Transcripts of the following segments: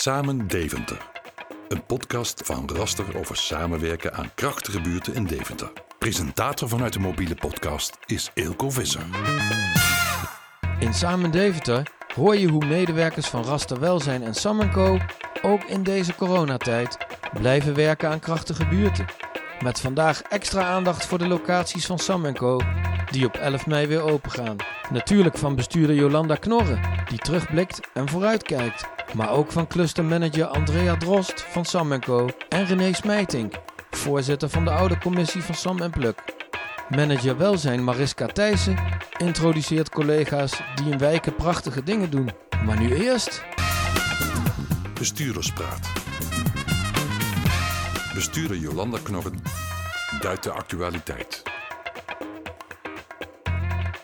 Samen Deventer. Een podcast van Raster over samenwerken aan krachtige buurten in Deventer. Presentator vanuit de mobiele podcast is Eelco Visser. In Samen Deventer hoor je hoe medewerkers van Raster Welzijn en Sam Co. ook in deze coronatijd blijven werken aan krachtige buurten. Met vandaag extra aandacht voor de locaties van Sam Co. die op 11 mei weer opengaan. Natuurlijk van bestuurder Jolanda Knorren, die terugblikt en vooruitkijkt. Maar ook van clustermanager Andrea Drost van Sam Co. en René Smijtink, voorzitter van de oude commissie van Sam Pluk. Manager welzijn Mariska Thijssen introduceert collega's die in wijken prachtige dingen doen. Maar nu eerst... Bestuurderspraat. Bestuurder Jolanda Knorren duidt de actualiteit.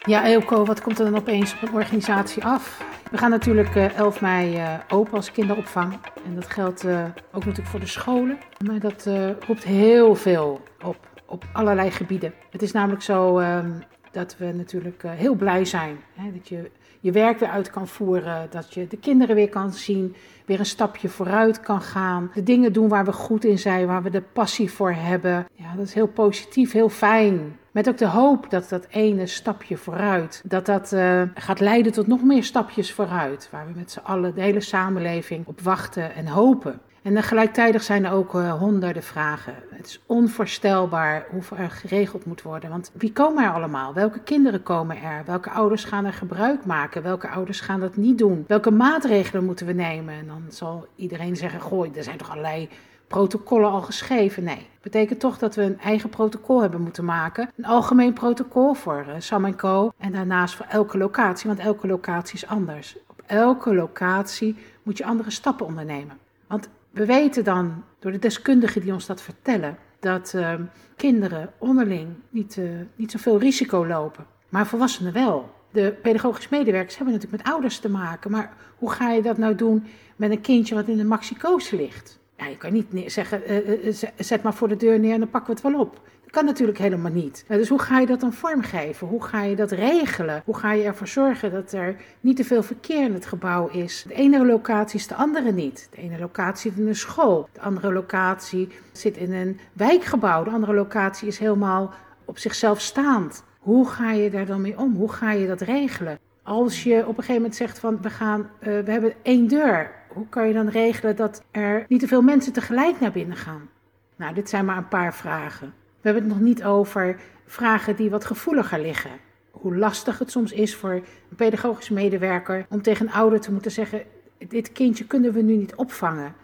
Ja, Eelco, wat komt er dan opeens op een organisatie af? We gaan natuurlijk 11 mei uh, open als kinderopvang. En dat geldt uh, ook natuurlijk voor de scholen. Maar dat roept heel veel op, op allerlei gebieden. Het is namelijk zo um, dat we natuurlijk heel blij zijn. Dat je je werk weer uit kan voeren. Dat je de kinderen weer kan zien. Weer een stapje vooruit kan gaan. De dingen doen waar we goed in zijn. Waar we de passie voor hebben. Ja, dat is heel positief, heel fijn. Met ook de hoop dat dat ene stapje vooruit, dat dat uh, gaat leiden tot nog meer stapjes vooruit. Waar we met z'n allen, de hele samenleving, op wachten en hopen. En gelijktijdig zijn er ook uh, honderden vragen. Het is onvoorstelbaar hoe er geregeld moet worden. Want wie komen er allemaal? Welke kinderen komen er? Welke ouders gaan er gebruik maken? Welke ouders gaan dat niet doen? Welke maatregelen moeten we nemen? En dan zal iedereen zeggen: Gooi, er zijn toch allerlei protocollen al geschreven. Nee, betekent toch dat we een eigen protocol hebben moeten maken. Een algemeen protocol voor uh, Sam Co. En daarnaast voor elke locatie, want elke locatie is anders. Op elke locatie moet je andere stappen ondernemen. Want we weten dan, door de deskundigen die ons dat vertellen, dat uh, kinderen onderling niet, uh, niet zoveel risico lopen. Maar volwassenen wel. De pedagogisch medewerkers hebben natuurlijk met ouders te maken. Maar hoe ga je dat nou doen met een kindje wat in de maxicose ligt? Ja, je kan niet zeggen, uh, zet maar voor de deur neer en dan pakken we het wel op. Dat kan natuurlijk helemaal niet. dus hoe ga je dat dan vormgeven? Hoe ga je dat regelen? Hoe ga je ervoor zorgen dat er niet te veel verkeer in het gebouw is? De ene locatie is de andere niet. De ene locatie zit in een school. De andere locatie zit in een wijkgebouw. De andere locatie is helemaal op zichzelf staand. Hoe ga je daar dan mee om? Hoe ga je dat regelen? Als je op een gegeven moment zegt van we gaan, we hebben één deur hoe kan je dan regelen dat er niet te veel mensen tegelijk naar binnen gaan? Nou, dit zijn maar een paar vragen. We hebben het nog niet over vragen die wat gevoeliger liggen. Hoe lastig het soms is voor een pedagogisch medewerker om tegen een ouder te moeten zeggen: Dit kindje kunnen we nu niet opvangen.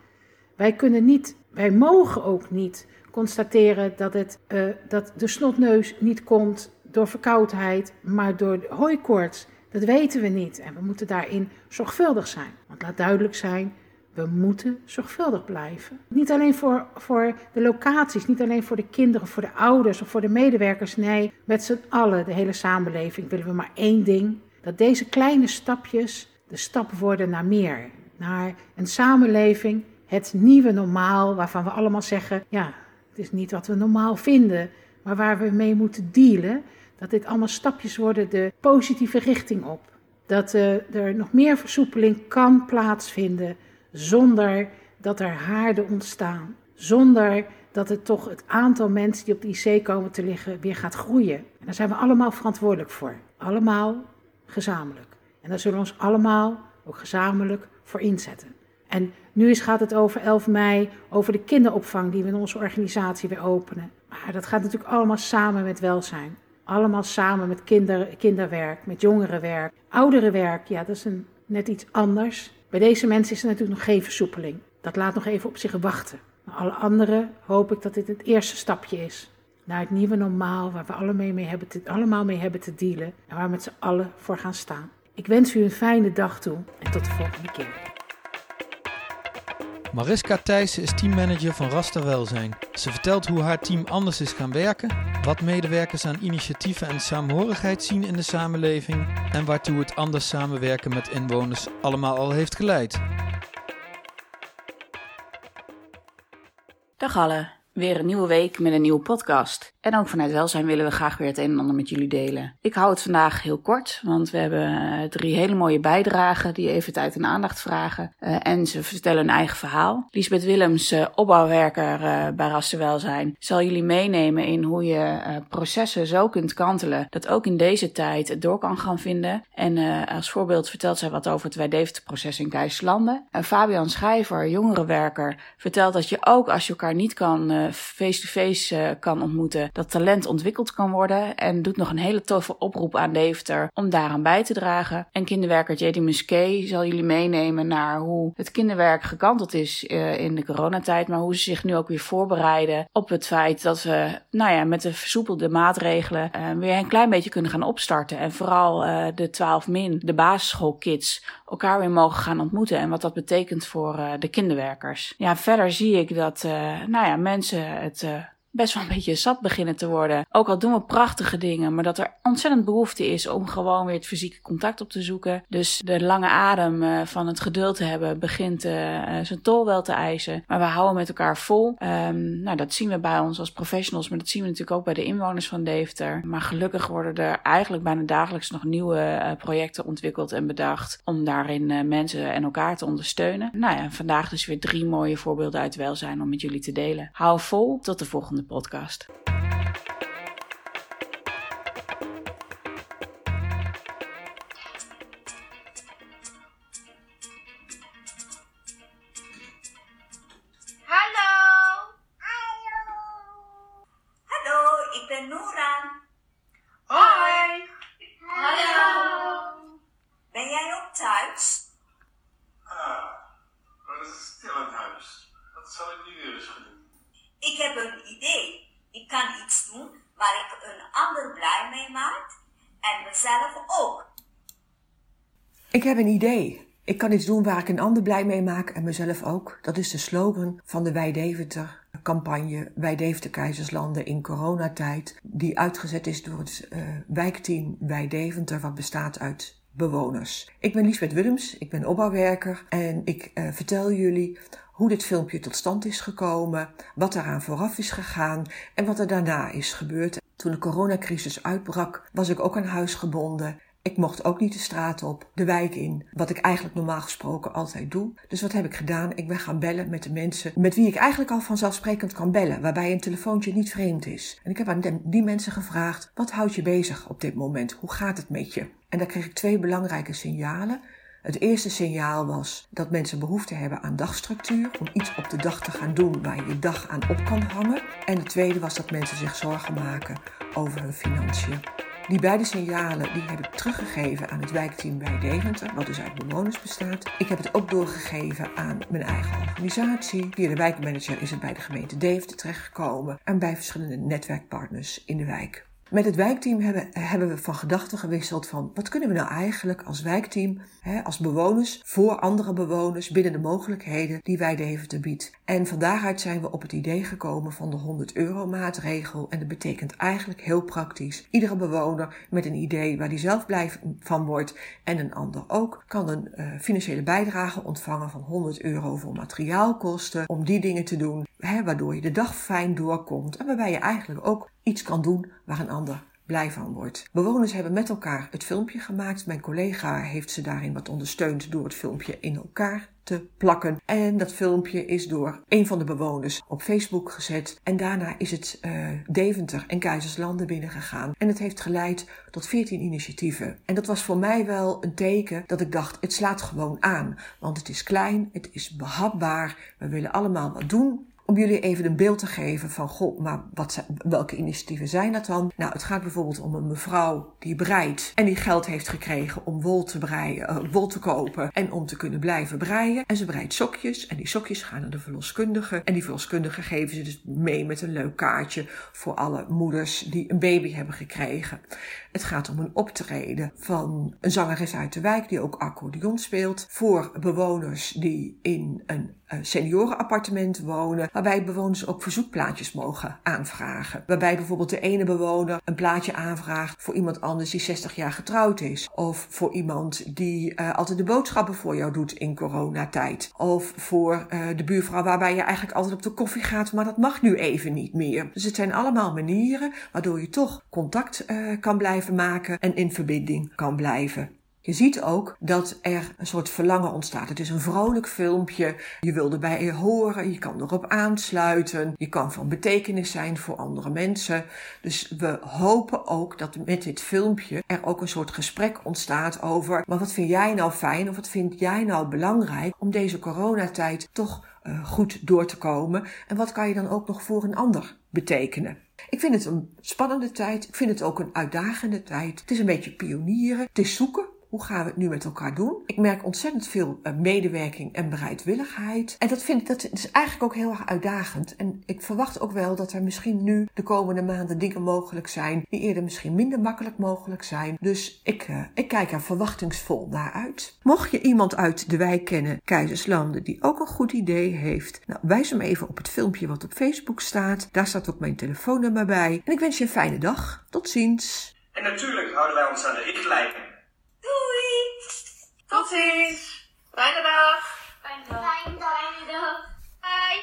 Wij kunnen niet, wij mogen ook niet constateren dat, het, uh, dat de snotneus niet komt door verkoudheid, maar door hooikoorts. Dat weten we niet en we moeten daarin zorgvuldig zijn. Want laat duidelijk zijn, we moeten zorgvuldig blijven. Niet alleen voor, voor de locaties, niet alleen voor de kinderen, voor de ouders of voor de medewerkers. Nee, met z'n allen, de hele samenleving, willen we maar één ding. Dat deze kleine stapjes de stap worden naar meer. Naar een samenleving, het nieuwe normaal, waarvan we allemaal zeggen, ja, het is niet wat we normaal vinden, maar waar we mee moeten dealen. Dat dit allemaal stapjes worden de positieve richting op. Dat uh, er nog meer versoepeling kan plaatsvinden zonder dat er haarden ontstaan. Zonder dat het toch het aantal mensen die op de IC komen te liggen weer gaat groeien. En daar zijn we allemaal verantwoordelijk voor. Allemaal gezamenlijk. En daar zullen we ons allemaal ook gezamenlijk voor inzetten. En nu is, gaat het over 11 mei, over de kinderopvang die we in onze organisatie weer openen. Maar dat gaat natuurlijk allemaal samen met welzijn. Allemaal samen met kinder, kinderwerk, met jongerenwerk. Ouderenwerk, ja, dat is een, net iets anders. Bij deze mensen is er natuurlijk nog geen versoepeling. Dat laat nog even op zich wachten. Maar alle anderen hoop ik dat dit het eerste stapje is. Naar het nieuwe normaal, waar we allemaal mee hebben te, allemaal mee hebben te dealen. En waar we met z'n allen voor gaan staan. Ik wens u een fijne dag toe en tot de volgende keer. Mariska Thijssen is teammanager van Rasta Welzijn. Ze vertelt hoe haar team anders is gaan werken, wat medewerkers aan initiatieven en saamhorigheid zien in de samenleving en waartoe het anders samenwerken met inwoners allemaal al heeft geleid. Dag alle. Weer een nieuwe week met een nieuwe podcast. En ook vanuit welzijn willen we graag weer het een en ander met jullie delen. Ik hou het vandaag heel kort, want we hebben eh, drie hele mooie bijdragen die even tijd en aandacht vragen. Uh, en ze vertellen hun eigen verhaal. Lisbeth Willems, uh, opbouwwerker bij Raster Welzijn, zal jullie meenemen in hoe je processen zo kunt kantelen dat ook in deze tijd het door kan gaan vinden. En als voorbeeld vertelt zij wat over het Wij-Deventer-proces in Keizerlanden. En Fabian Schrijver, jongerenwerker, vertelt dat je ook als je elkaar niet kan face-to-face -face, kan ontmoeten, dat talent ontwikkeld kan worden. En doet nog een hele toffe oproep aan Deventer om daaraan bij te dragen. En kinderwerker J.D. Musquet zal jullie meenemen naar hoe het kinderwerk gekanteld is uh, in de coronatijd. Maar hoe ze zich nu ook weer voorbereiden op het feit dat we nou ja, met de versoepelde maatregelen uh, weer een klein beetje kunnen gaan opstarten. En vooral de 12 min, de basisschoolkids, elkaar weer mogen gaan ontmoeten. En wat dat betekent voor de kinderwerkers. Ja, verder zie ik dat nou ja, mensen het best wel een beetje zat beginnen te worden. Ook al doen we prachtige dingen, maar dat er ontzettend behoefte is om gewoon weer het fysieke contact op te zoeken. Dus de lange adem uh, van het geduld te hebben begint uh, zijn tol wel te eisen. Maar we houden met elkaar vol. Um, nou, dat zien we bij ons als professionals, maar dat zien we natuurlijk ook bij de inwoners van Deventer. Maar gelukkig worden er eigenlijk bijna dagelijks nog nieuwe projecten ontwikkeld en bedacht om daarin mensen en elkaar te ondersteunen. Nou ja, vandaag dus weer drie mooie voorbeelden uit welzijn om met jullie te delen. Hou vol, tot de volgende podcast. Blij en mezelf ook. Ik heb een idee. Ik kan iets doen waar ik een ander blij mee maak en mezelf ook. Dat is de slogan van de Wij Deventer campagne Wij Deventer Keizerslanden in coronatijd. Die uitgezet is door het uh, wijkteam Wij Deventer wat bestaat uit bewoners. Ik ben Liesbeth Willems, ik ben opbouwwerker en ik uh, vertel jullie hoe dit filmpje tot stand is gekomen, wat eraan vooraf is gegaan en wat er daarna is gebeurd. Toen de coronacrisis uitbrak, was ik ook aan huis gebonden. Ik mocht ook niet de straat op, de wijk in, wat ik eigenlijk normaal gesproken altijd doe. Dus wat heb ik gedaan? Ik ben gaan bellen met de mensen met wie ik eigenlijk al vanzelfsprekend kan bellen, waarbij een telefoontje niet vreemd is. En ik heb aan die mensen gevraagd: wat houdt je bezig op dit moment? Hoe gaat het met je? En daar kreeg ik twee belangrijke signalen. Het eerste signaal was dat mensen behoefte hebben aan dagstructuur, om iets op de dag te gaan doen waar je je dag aan op kan hangen. En het tweede was dat mensen zich zorgen maken over hun financiën. Die beide signalen die heb ik teruggegeven aan het wijkteam bij Deventer, wat dus uit bewoners bestaat. Ik heb het ook doorgegeven aan mijn eigen organisatie. Via de wijkmanager is het bij de gemeente Deventer terechtgekomen en bij verschillende netwerkpartners in de wijk. Met het wijkteam hebben, hebben we van gedachten gewisseld van wat kunnen we nou eigenlijk als wijkteam, hè, als bewoners, voor andere bewoners binnen de mogelijkheden die wij Deventer biedt. En van daaruit zijn we op het idee gekomen van de 100 euro maatregel. En dat betekent eigenlijk heel praktisch. Iedere bewoner met een idee waar hij zelf blij van wordt en een ander ook, kan een uh, financiële bijdrage ontvangen van 100 euro voor materiaalkosten om die dingen te doen, hè, waardoor je de dag fijn doorkomt en waarbij je eigenlijk ook iets kan doen waar een ander blij van wordt. Bewoners hebben met elkaar het filmpje gemaakt. Mijn collega heeft ze daarin wat ondersteund door het filmpje in elkaar te plakken. En dat filmpje is door een van de bewoners op Facebook gezet. En daarna is het uh, Deventer en Keizerslanden binnengegaan. En het heeft geleid tot 14 initiatieven. En dat was voor mij wel een teken dat ik dacht, het slaat gewoon aan. Want het is klein, het is behapbaar. We willen allemaal wat doen om jullie even een beeld te geven van, goh, maar wat welke initiatieven zijn dat dan? Nou, het gaat bijvoorbeeld om een mevrouw die breidt en die geld heeft gekregen om wol te breien, uh, wol te kopen en om te kunnen blijven breien. En ze breidt sokjes en die sokjes gaan naar de verloskundige en die verloskundige geven ze dus mee met een leuk kaartje voor alle moeders die een baby hebben gekregen. Het gaat om een optreden van een zangeres uit de wijk die ook accordeon speelt voor bewoners die in een uh, seniorenappartement wonen, waarbij bewoners ook verzoekplaatjes mogen aanvragen. Waarbij bijvoorbeeld de ene bewoner een plaatje aanvraagt voor iemand anders die 60 jaar getrouwd is. Of voor iemand die uh, altijd de boodschappen voor jou doet in coronatijd. Of voor uh, de buurvrouw waarbij je eigenlijk altijd op de koffie gaat, maar dat mag nu even niet meer. Dus het zijn allemaal manieren waardoor je toch contact kan blijven maken en in verbinding kan blijven. Je ziet ook dat er een soort verlangen ontstaat. Het is een vrolijk filmpje. Je wil erbij horen. Je kan erop aansluiten. Je kan van betekenis zijn voor andere mensen. Dus we hopen ook dat met dit filmpje er ook een soort gesprek ontstaat over. Maar wat vind jij nou fijn of wat vind jij nou belangrijk om deze coronatijd toch uh, goed door te komen? En wat kan je dan ook nog voor een ander betekenen? Ik vind het een spannende tijd. Ik vind het ook een uitdagende tijd. Het is een beetje pionieren. Het is zoeken. Hoe gaan we het nu met elkaar doen? Ik merk ontzettend veel uh, medewerking en bereidwilligheid. En dat vind ik, dat is eigenlijk ook heel erg uitdagend. En ik verwacht ook wel dat er misschien nu de komende maanden dingen mogelijk zijn die eerder misschien minder makkelijk mogelijk zijn. Dus ik, uh, ik kijk er verwachtingsvol naar uit. Mocht je iemand uit de wijk kennen, Keizerslanden, die ook een goed idee heeft, nou, wijs hem even op het filmpje wat op Facebook staat. Daar staat ook mijn telefoonnummer bij. En ik wens je een fijne dag. Tot ziens. En natuurlijk houden wij ons aan de richtlijnen. Tot ziens! Fijne dag! Fijne dag! Fijne dag! Fijne dag! Bye!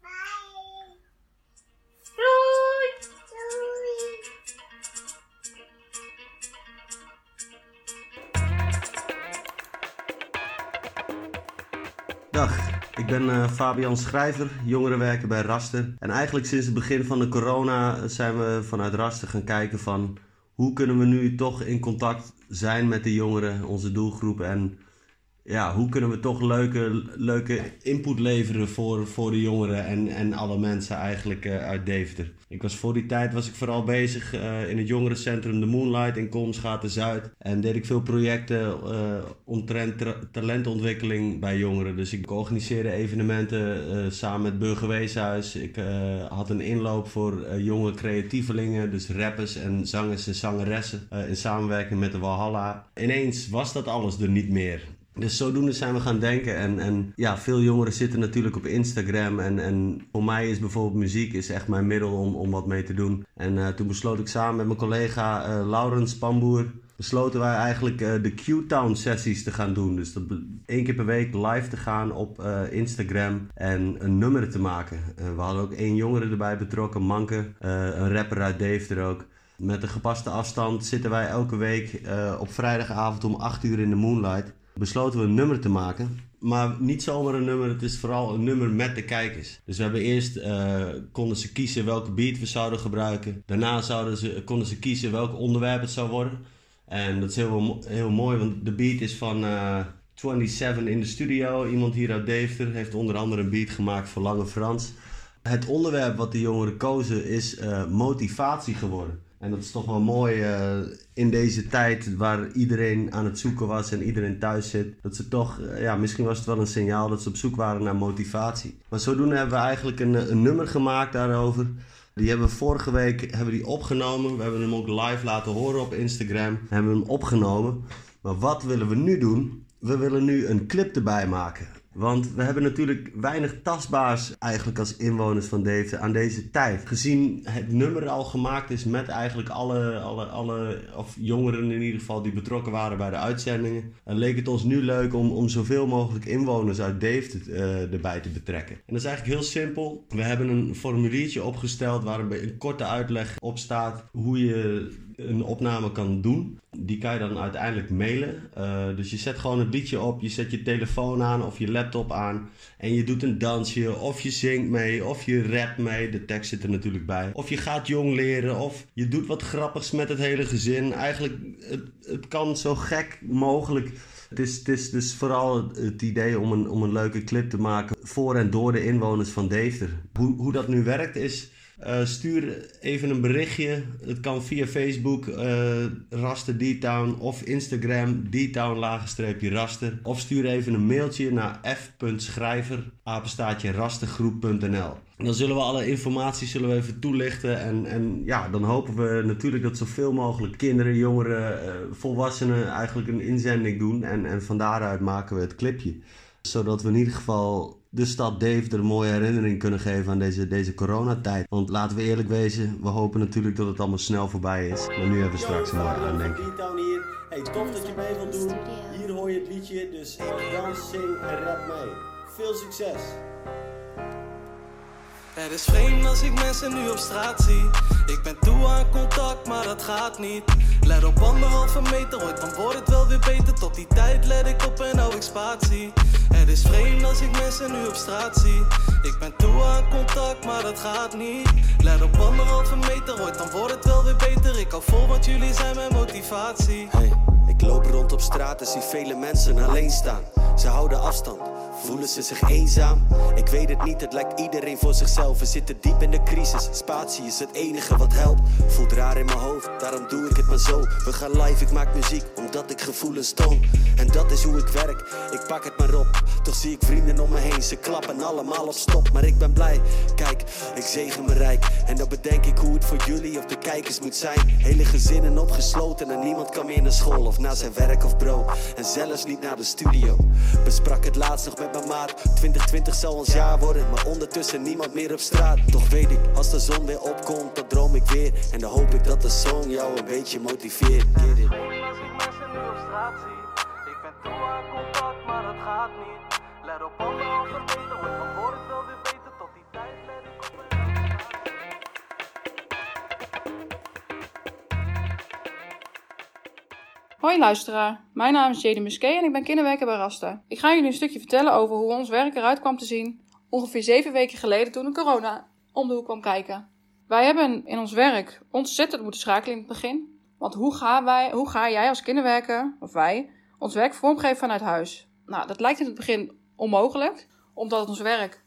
Bye! Doei! Doei! Dag, ik ben uh, Fabian Schrijver, jongerenwerker bij Raster. En eigenlijk sinds het begin van de corona zijn we vanuit Raster gaan kijken van hoe kunnen we nu toch in contact zijn met de jongeren, onze doelgroep. En ja, hoe kunnen we toch leuke, leuke input leveren voor, voor de jongeren en, en alle mensen eigenlijk uh, uit Deventer. Ik was voor die tijd was ik vooral bezig uh, in het jongerencentrum De Moonlight in Komsgaten Zuid. En deed ik veel projecten uh, omtrent talentontwikkeling bij jongeren. Dus ik organiseerde evenementen samen met Burgerweeshuis. Ik had een inloop voor jonge creatievelingen, dus rappers en zangers en zangeressen. in samenwerking met de Walhalla. Ineens was dat alles er niet meer. Dus zodoende zijn we gaan denken. En, en ja, veel jongeren zitten natuurlijk op Instagram. En, en voor mij is bijvoorbeeld muziek is echt mijn middel om, om wat mee te doen. En uh, toen besloot ik samen met mijn collega uh, Laurens Pamboer... besloten wij eigenlijk uh, de Q-Town sessies te gaan doen. Dus dat één keer per week live te gaan op Instagram en een nummer te maken. we hadden ook één jongere erbij betrokken, Manke. een rapper uit Deventer ook. Met een gepaste afstand zitten wij elke week op vrijdagavond om 8 uur in de Moonlight besloten we een nummer te maken. Maar niet zomaar een nummer, het is vooral een nummer met de kijkers. Dus we hebben eerst, uh, konden ze kiezen welke beat we zouden gebruiken. Daarna zouden ze, konden ze kiezen welk onderwerp het zou worden. En dat is heel, heel mooi, want de beat is van uh, 27 in de studio. Iemand hier uit Deventer heeft onder andere een beat gemaakt voor Lange Frans. Het onderwerp wat de jongeren kozen is uh, motivatie geworden. En dat is toch wel mooi uh, in deze tijd waar iedereen aan het zoeken was en iedereen thuis zit. Dat ze toch, uh, ja, misschien was het wel een signaal dat ze op zoek waren naar motivatie. Maar zodoende hebben we eigenlijk een, een nummer gemaakt daarover. Die hebben we vorige week hebben die opgenomen. We hebben hem ook live laten horen op Instagram. We hebben hem opgenomen. Maar wat willen we nu doen? We willen nu een clip erbij maken. Want we hebben natuurlijk weinig tastbaars eigenlijk als inwoners van Deventer aan deze tijd. Gezien het nummer al gemaakt is met eigenlijk alle, alle, alle of jongeren in ieder geval die betrokken waren bij de uitzendingen. leek het ons nu leuk om, om zoveel mogelijk inwoners uit Deventer uh, erbij te betrekken. En dat is eigenlijk heel simpel. We hebben een formuliertje opgesteld waar een korte uitleg op staat hoe je een opname kan doen. Die kan je dan uiteindelijk mailen. Uh, dus je zet gewoon het liedje op, je zet je telefoon aan of je laptop aan. En je doet een dansje, of je zingt mee, of je rapt mee. De tekst zit er natuurlijk bij. Of je gaat jong leren, of je doet wat grappigs met het hele gezin. Eigenlijk, het, het kan zo gek mogelijk. Het is, het is dus vooral het idee om een, om een leuke clip te maken voor en door de inwoners van Deventer. Hoe, hoe dat nu werkt is uh, stuur even een berichtje. Het kan via Facebook, uh, Raster D-Town of Instagram, D-Town lagenstreepje Raster. Of stuur even een mailtje naar f.schrijver, rastergroep.nl. Dan zullen we alle informatie zullen we even toelichten. En, en ja, dan hopen we natuurlijk dat zoveel mogelijk kinderen, jongeren, uh, volwassenen eigenlijk een inzending doen. En, en van daaruit maken we het clipje. Zodat we in ieder geval de stad Deventer een mooie herinnering kunnen geven aan deze, deze coronatijd. Want laten we eerlijk wezen, we hopen natuurlijk dat het allemaal snel voorbij is. Maar nu hebben we straks een mooie aandenking. hier. Hey, tof dat je mee wilt doen. Hier hoor je het liedje, dus dans, zing en rap mee. Veel succes! Het is vreemd als ik mensen nu op straat zie. Ik ben toe aan contact, maar dat gaat niet. Let op anderhalve meter, ooit dan wordt het wel weer beter. Tot die tijd let ik op en hou ik spatie. Het is vreemd als ik mensen nu op straat zie. Ik ben toe aan contact, maar dat gaat niet. Let op anderhalve meter, ooit dan wordt het wel weer beter. Ik hou vol, want jullie zijn mijn motivatie. Hey, ik loop rond op straat en zie vele mensen alleen staan. Ze houden afstand. Voelen ze zich eenzaam? Ik weet het niet, het lijkt iedereen voor zichzelf. We zitten diep in de crisis, spatie is het enige wat helpt. Voelt raar in mijn hoofd, daarom doe ik het maar zo. We gaan live, ik maak muziek omdat ik gevoelens toon. En dat is hoe ik werk, ik pak het maar op. Toch zie ik vrienden om me heen, ze klappen allemaal op stop. Maar ik ben blij, kijk, ik zegen me rijk. En dan bedenk ik hoe het voor jullie of de kijkers moet zijn. Hele gezinnen opgesloten en niemand kan meer naar school of naar zijn werk of bro. En zelfs niet naar de studio. Besprak het laatst nog met mijn maat. 2020 zal ons jaar worden, maar ondertussen niemand meer op straat. Toch weet ik, als de zon weer opkomt, dan droom ik weer. En dan hoop ik dat de song jou een beetje motiveert. Hoi luisteraar, mijn naam is Jade Muskee en ik ben kinderwerker bij Rasta. Ik ga jullie een stukje vertellen over hoe ons werk eruit kwam te zien ongeveer zeven weken geleden toen de corona om de hoek kwam kijken. Wij hebben in ons werk ontzettend moeten schakelen in het begin. Want hoe ga, wij, hoe ga jij als kinderwerker, of wij, ons werk vormgeven vanuit huis? Nou, dat lijkt in het begin onmogelijk, omdat ons werk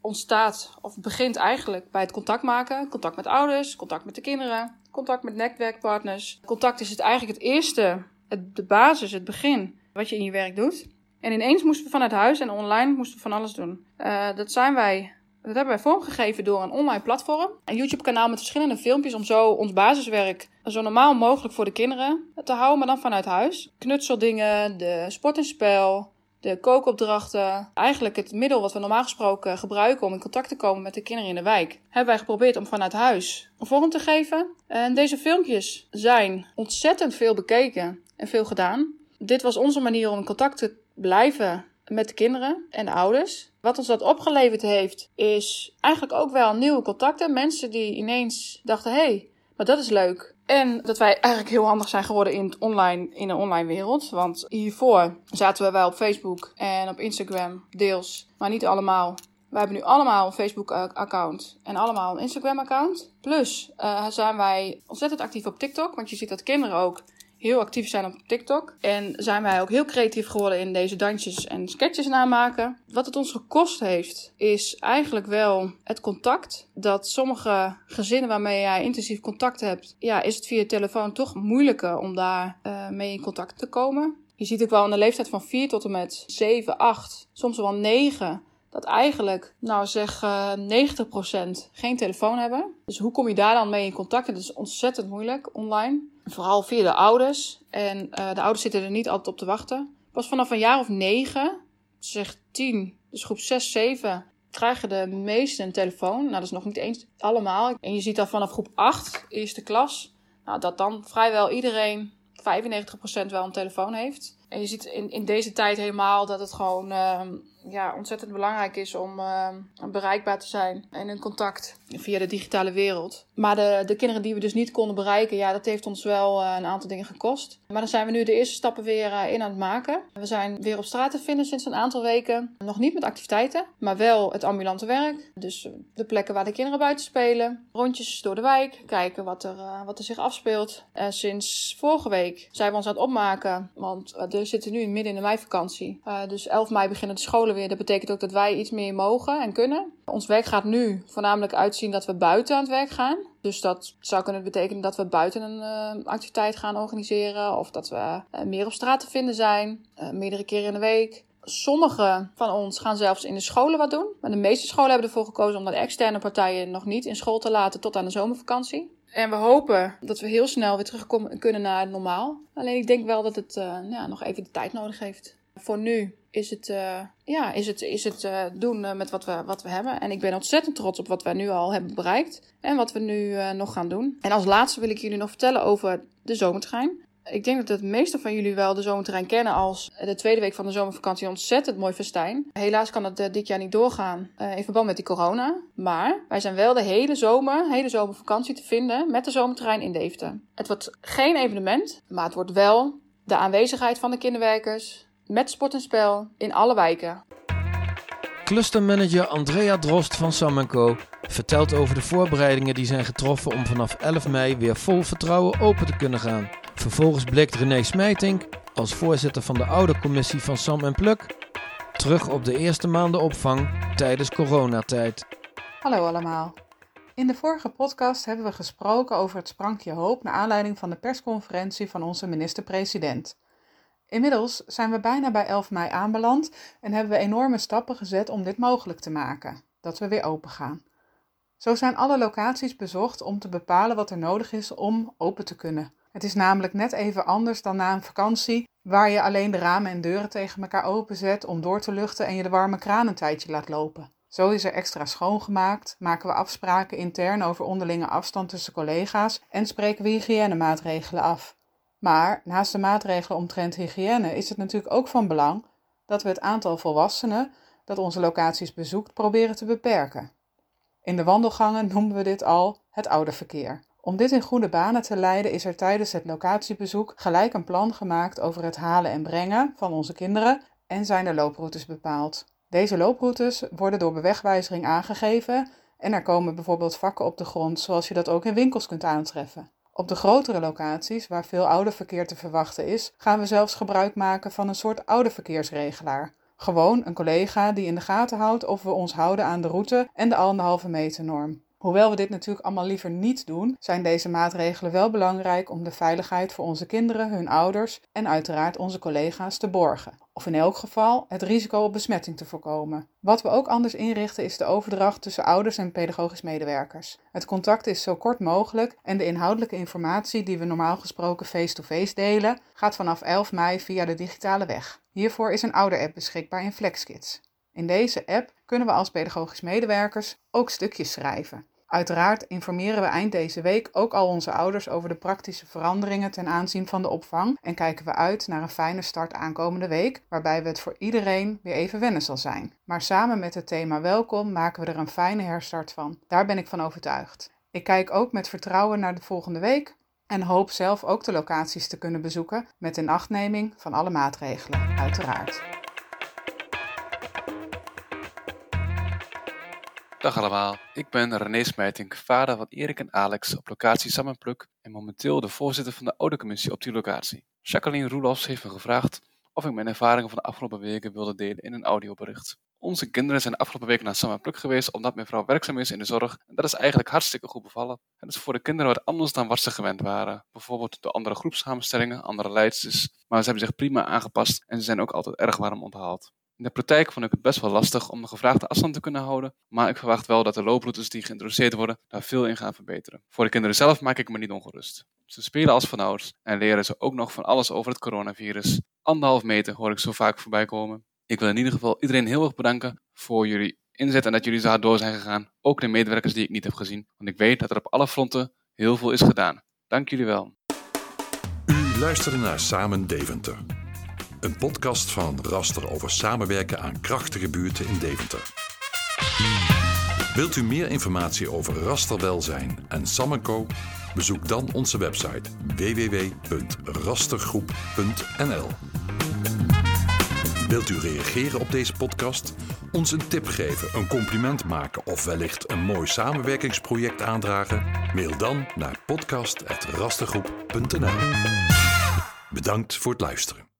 ontstaat of begint eigenlijk bij het contact maken. Contact met ouders, contact met de kinderen, contact met netwerkpartners. Contact is het eigenlijk het eerste, de basis, het begin wat je in je werk doet. En ineens moesten we vanuit huis en online moesten we van alles doen. Eh, dat zijn wij, dat hebben wij vormgegeven door een online platform. Een YouTube kanaal met verschillende filmpjes om zo ons basiswerk zo normaal mogelijk voor de kinderen te houden, maar dan vanuit huis. Knutseldingen, de sport en spel, de kookopdrachten. Eigenlijk het middel wat we normaal gesproken gebruiken om in contact te komen met de kinderen in de wijk. Hebben wij geprobeerd om vanuit huis een vorm te geven. En deze filmpjes zijn ontzettend veel bekeken en veel gedaan. Dit was onze manier om in contact te blijven met de kinderen en de ouders. Wat ons dat opgeleverd heeft, is eigenlijk ook wel nieuwe contacten. Mensen die ineens dachten: hé, hey, maar dat is leuk. En dat wij eigenlijk heel handig zijn geworden in, het online, in de online wereld. Want hiervoor zaten we wel op Facebook en op Instagram deels, maar niet allemaal. We hebben nu allemaal een Facebook-account en allemaal een Instagram-account. Plus uh, zijn wij ontzettend actief op TikTok, want je ziet dat kinderen ook heel actief zijn op TikTok. En zijn wij ook heel creatief geworden in deze dansjes en sketches namaken. Wat het ons gekost heeft, is eigenlijk wel het contact. Dat sommige gezinnen waarmee jij intensief contact hebt, ja, is het via telefoon toch moeilijker om daar uh, mee in contact te komen. Je ziet ook wel in de leeftijd van 4 tot en met 7, 8, soms wel 9 dat eigenlijk, nou zeg, uh, 90% geen telefoon hebben. Dus hoe kom je daar dan mee in contact? Dat is ontzettend moeilijk online. Vooral via de ouders. En uh, de ouders zitten er niet altijd op te wachten. Pas vanaf een jaar of 9, zeg 10, dus groep 6, 7, krijgen de meesten een telefoon. Nou, dat is nog niet eens allemaal. En je ziet dan vanaf groep 8, eerste klas, nou, dat dan vrijwel iedereen, 95% wel een telefoon heeft. En je ziet in, in deze tijd helemaal dat het gewoon uh, ja, ontzettend belangrijk is om uh, bereikbaar te zijn en in contact via de digitale wereld. Maar de, de kinderen die we dus niet konden bereiken, ja, dat heeft ons wel uh, een aantal dingen gekost. Maar dan zijn we nu de eerste stappen weer uh, in aan het maken. We zijn weer op straat te vinden sinds een aantal weken. Nog niet met activiteiten, maar wel het ambulante werk. Dus de plekken waar de kinderen buiten spelen. Rondjes door de wijk, kijken wat er, wat er zich afspeelt. sinds vorige week zijn we ons aan het opmaken, want we zitten nu midden in de meivakantie. dus 11 mei beginnen de scholen weer. Dat betekent ook dat wij iets meer mogen en kunnen. Ons werk gaat nu voornamelijk uitzien dat we buiten aan het werk gaan. Dus dat zou kunnen betekenen dat we buiten een uh, activiteit gaan organiseren. Of dat we uh, meer op straat te vinden zijn. Uh, meerdere keren in de week. Sommige van ons gaan zelfs in de scholen wat doen. Maar de meeste scholen hebben ervoor gekozen om de externe partijen nog niet in school te laten tot aan de zomervakantie. En we hopen dat we heel snel weer terug kunnen naar normaal. Alleen ik denk wel dat het ja, nog even de tijd nodig heeft. Voor nu is het, uh, ja, is het, is het uh, doen uh, met wat we, wat we hebben. En ik ben ontzettend trots op wat we nu al hebben bereikt en wat we nu nog gaan doen. En als laatste wil ik jullie nog vertellen over de zomertrein. Ik denk dat de meeste van jullie wel de zomerterrein kennen als de tweede week van de zomervakantie ontzettend mooi festijn. Helaas kan het dit jaar niet doorgaan in verband met die corona. Maar wij zijn wel de hele zomer, hele zomervakantie te vinden met de zomerterrein in Deventer. Het wordt geen evenement, maar het wordt wel de aanwezigheid van de kinderwerkers met sport en spel in alle wijken. Clustermanager Andrea Drost van Sam Co vertelt over de voorbereidingen die zijn getroffen om vanaf 11 mei weer vol vertrouwen open te kunnen gaan. Vervolgens blikt René Smijtink, als voorzitter van de oude commissie van Sam en Pluk, terug op de eerste maanden opvang tijdens coronatijd. Hallo allemaal. In de vorige podcast hebben we gesproken over het sprankje hoop naar aanleiding van de persconferentie van onze minister-president. Inmiddels zijn we bijna bij 11 mei aanbeland en hebben we enorme stappen gezet om dit mogelijk te maken, dat we weer open gaan. Zo zijn alle locaties bezocht om te bepalen wat er nodig is om open te kunnen. Het is namelijk net even anders dan na een vakantie, waar je alleen de ramen en deuren tegen elkaar openzet om door te luchten en je de warme kraan een tijdje laat lopen. Zo is er extra schoongemaakt, maken we afspraken intern over onderlinge afstand tussen collega's en spreken we hygiënemaatregelen af. Maar naast de maatregelen omtrent hygiëne is het natuurlijk ook van belang dat we het aantal volwassenen dat onze locaties bezoekt proberen te beperken. In de wandelgangen noemen we dit al het oude verkeer. Om dit in goede banen te leiden is er tijdens het locatiebezoek gelijk een plan gemaakt over het halen en brengen van onze kinderen en zijn er looproutes bepaald. Deze looproutes worden door bewegwijzering aangegeven en er komen bijvoorbeeld vakken op de grond zoals je dat ook in winkels kunt aantreffen. Op de grotere locaties, waar veel oude verkeer te verwachten is, gaan we zelfs gebruik maken van een soort oude verkeersregelaar. Gewoon een collega die in de gaten houdt of we ons houden aan de route en de anderhalve meter norm. Hoewel we dit natuurlijk allemaal liever niet doen, zijn deze maatregelen wel belangrijk om de veiligheid voor onze kinderen, hun ouders en uiteraard onze collega's te borgen. Of in elk geval het risico op besmetting te voorkomen. Wat we ook anders inrichten is de overdracht tussen ouders en pedagogisch medewerkers. Het contact is zo kort mogelijk en de inhoudelijke informatie die we normaal gesproken face-to-face delen, gaat vanaf 11 mei via de digitale weg. Hiervoor is een ouder-app beschikbaar in FlexKids. In deze app kunnen we als pedagogisch medewerkers ook stukjes schrijven. Uiteraard informeren we eind deze week ook al onze ouders over de praktische veranderingen ten aanzien van de opvang en kijken we uit naar een fijne start aankomende week, waarbij we het voor iedereen weer even wennen zal zijn. Maar samen met het thema welkom maken we er een fijne herstart van. Daar ben ik van overtuigd. Ik kijk ook met vertrouwen naar de volgende week en hoop zelf ook de locaties te kunnen bezoeken met inachtneming van alle maatregelen, uiteraard. Dag allemaal, ik ben René Smijtink, vader van Erik en Alex op locatie Samenpluk en momenteel de voorzitter van de oude commissie op die locatie. Jacqueline Roelofs heeft me gevraagd of ik mijn ervaringen van de afgelopen weken wilde delen in een audiobericht. Onze kinderen zijn de afgelopen weken naar Samenpluk geweest omdat mijn vrouw werkzaam is in de zorg en dat is eigenlijk hartstikke goed bevallen. Het is voor de kinderen wat anders dan wat ze gewend waren. Bijvoorbeeld de andere groepsamenstellingen, andere leidsters, maar ze hebben zich prima aangepast en ze zijn ook altijd erg warm onthaald. In de praktijk vond ik het best wel lastig om de gevraagde afstand te kunnen houden, maar ik verwacht wel dat de looproutes die geïntroduceerd worden daar veel in gaan verbeteren. Voor de kinderen zelf maak ik me niet ongerust. Ze spelen als vanouds en leren ze ook nog van alles over het coronavirus. Anderhalf meter hoor ik zo vaak voorbij komen. Ik wil in ieder geval iedereen heel erg bedanken voor jullie inzet en dat jullie zo hard door zijn gegaan. Ook de medewerkers die ik niet heb gezien, want ik weet dat er op alle fronten heel veel is gedaan. Dank jullie wel. U luisterde naar Samen Deventer. Een podcast van Raster over samenwerken aan krachtige buurten in Deventer. Wilt u meer informatie over rasterwelzijn en Samenco? Bezoek dan onze website www.rastergroep.nl. Wilt u reageren op deze podcast? Ons een tip geven, een compliment maken of wellicht een mooi samenwerkingsproject aandragen? Mail dan naar podcast.rastergroep.nl. Bedankt voor het luisteren.